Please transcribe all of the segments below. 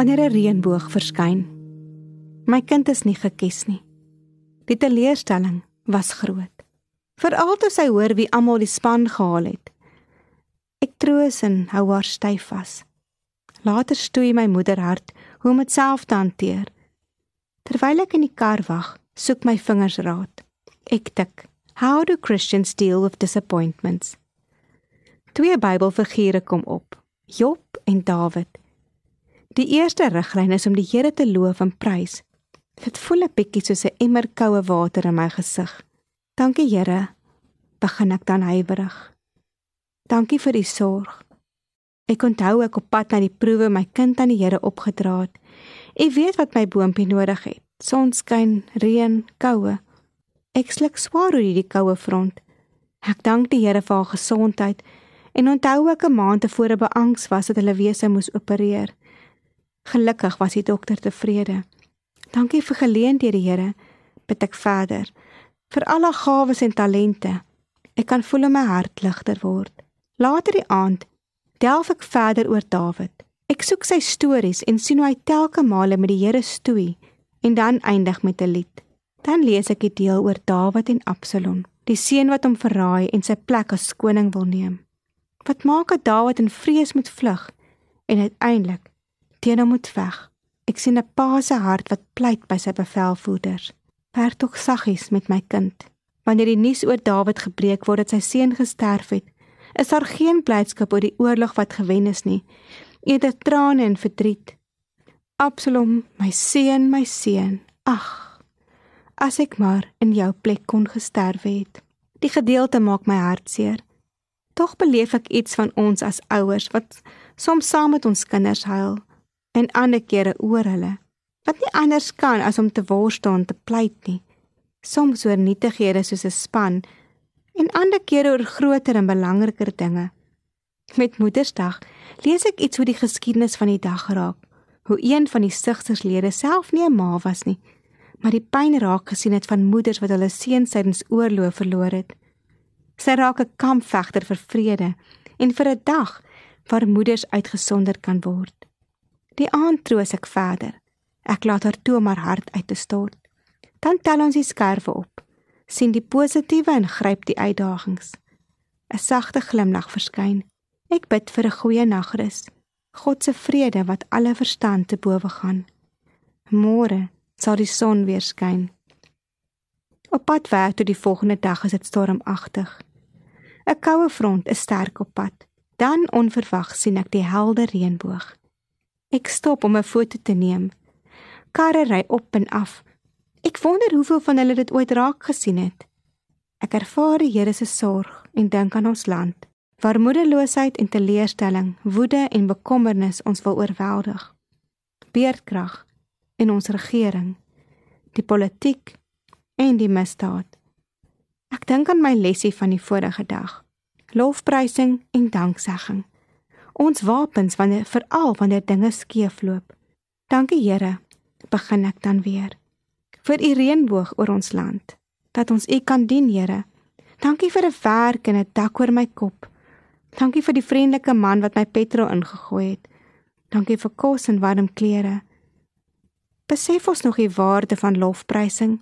Wanneer 'n reënboog verskyn. My kind is nie gekies nie. Die teleurstelling was groot. Veral toe sy hoor wie almal die span gehaal het. Ek troos en hou haar styf vas. Later stoei my moeder hart hoe om dit self te hanteer. Terwyl ek in die kar wag, soek my vingers raad. Ek tik: How do Christians deal with disappointments? Twee Bybelfigure kom op: Job en Dawid. Die eerste riglyn is om die Here te loof en prys. Dit voel 'n bietjie soos 'n emmer koue water in my gesig. Dankie Here, begin ek dan huiwerig. Dankie vir u sorg. Ek onthou ek op pad na die proewe my kind aan die Here opgedra het. U weet wat my boontjie nodig het. Sonskyn, reën, koue. Ek sluk swaar oor hierdie koue front. Ek dank die Here vir haar gesondheid en onthou ek 'n maand tevore beangs was dat hulle wese moes opereer. Gelukkig was die dokter tevrede. Dankie vir geleenthede, Here, bid ek verder. Vir alle gawes en talente. Ek kan voel my hart ligter word. Later die aand delf ek verder oor Dawid. Ek soek sy stories en sien hoe hy telke male met die Here stoei en dan eindig met 'n lied. Dan lees ek die deel oor Dawid en Absalom, die seun wat hom verraai en sy plek as koning wil neem. Wat maak dat Dawid in vrees moet vlug en uiteindelik teen hom moet veg. Ek sien 'n pa se hart wat pleit by sy bevelvoerders. Werk tog saggies met my kind. Wanneer die nuus oor Dawid gebreek word dat sy seun gesterf het, is daar geen blydskap oor die oorlog wat gewen is nie. Eerder trane en verdriet. Absalom, my seun, my seun. Ag. As ek maar in jou plek kon gesterf het. Die gedeelte maak my hart seer. Tog beleef ek iets van ons as ouers wat soms saam met ons kinders huil en ander kere oor hulle. Wat nie anders kan as om te worstel en te pleit nie. Soms oor nietighede soos 'n span en ander kere oor groter en belangriker dinge. Met Moedersdag lees ek iets oor die geskiedenis van die dag raak. Hoe een van die sigterslede self nie 'n ma was nie, maar die pyn raak gesien het van moeders wat hulle seuns tydens oorlog verloor het. Sy raak 'n kampvegter vir vrede en vir 'n dag waar moeders uitgesonder kan word. Die aand troos ek verder. Ek laat haar toe om haar hart uit te stort. Dan tel ons die skerwe op. sien die positiewe en gryp die uitdagings. 'n Sagte glimlag verskyn. Ek bid vir 'n goeie nagrus. God se vrede wat alle verstand te bowe gaan. Môre sal die son weer skyn. Op pad werk toe die volgende dag is dit stormagtig. 'n Koue front is sterk op pad. Dan onverwags sien ek die helder reënboog. Ek stop om 'n foto te neem. Karre ry op en af. Ek wonder hoeveel van hulle dit ooit raak gesien het. Ek ervaar die Here se sorg en dink aan ons land, waar moedeloosheid en teleurstelling, woede en bekommernis ons wil oorweldig. Beerdkrag in ons regering, die politiek en die misdaad. Ek dink aan my lesie van die vorige dag. Lofprysing en danksegging ons wapens wanneer veral wanneer dinge skeefloop. Dankie Here, begin ek dan weer. Vir u reënboog oor ons land, dat ons u kan dien, Here. Dankie vir 'n werk en 'n dak oor my kop. Dankie vir die vriendelike man wat my petrol ingegooi het. Dankie vir kos en warm klere. Besef ons nog die waarde van lofprysing.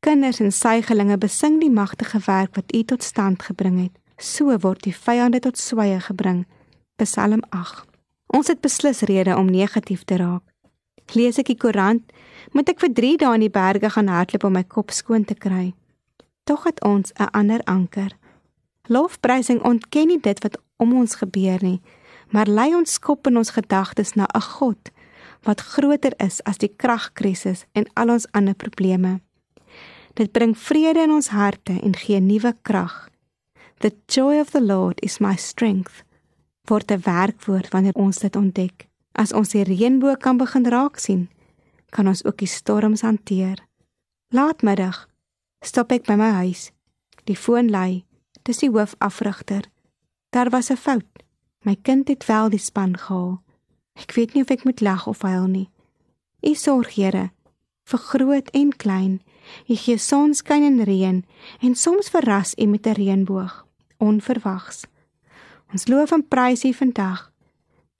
Kinders en suigelinge besing die magtige werk wat U tot stand gebring het. So word die vyande tot swye gebring. Psalm 8. Ons het beslis rede om negatief te raak. Lees ek die koerant, moet ek vir 3 dae in die berge gaan hardloop om my kop skoon te kry. Tog het ons 'n ander anker. Lofprysing ontken nie dit wat om ons gebeur nie, maar lei ons kop in ons gedagtes na 'n God wat groter is as die kragkrisis en al ons ander probleme. Dit bring vrede in ons harte en gee nuwe krag. The joy of the Lord is my strength. Word 'n werkwoord wanneer ons dit ontdek. As ons die reënboog kan begin raak sien, kan ons ook die storms hanteer. Laatmiddag stop ek by my huis. Die foon lui. Dis die hoofafrigter. Daar was 'n fout. My kind het wel die span gehaal. Ek weet nie of ek moet lag of huil nie. U sorg, Here, vir groot en klein. U gee sonskyn en reën en soms verras U met 'n reënboog, onverwags. Ons loof en prys U vandag.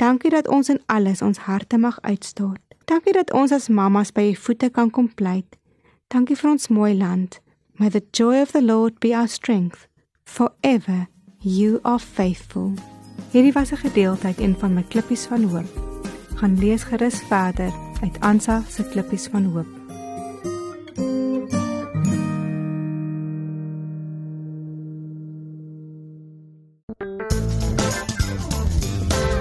Dankie dat ons in alles ons harte mag uitstort. Dankie dat ons as mammas by U voete kan kom pleit. Dankie vir ons mooi land. May the joy of the Lord be our strength. Forever you are faithful. Hierdie was 'n gedeelte uit een van my klippies van hoop. Gaan lees gerus verder uit Ansa se klippies van hoop.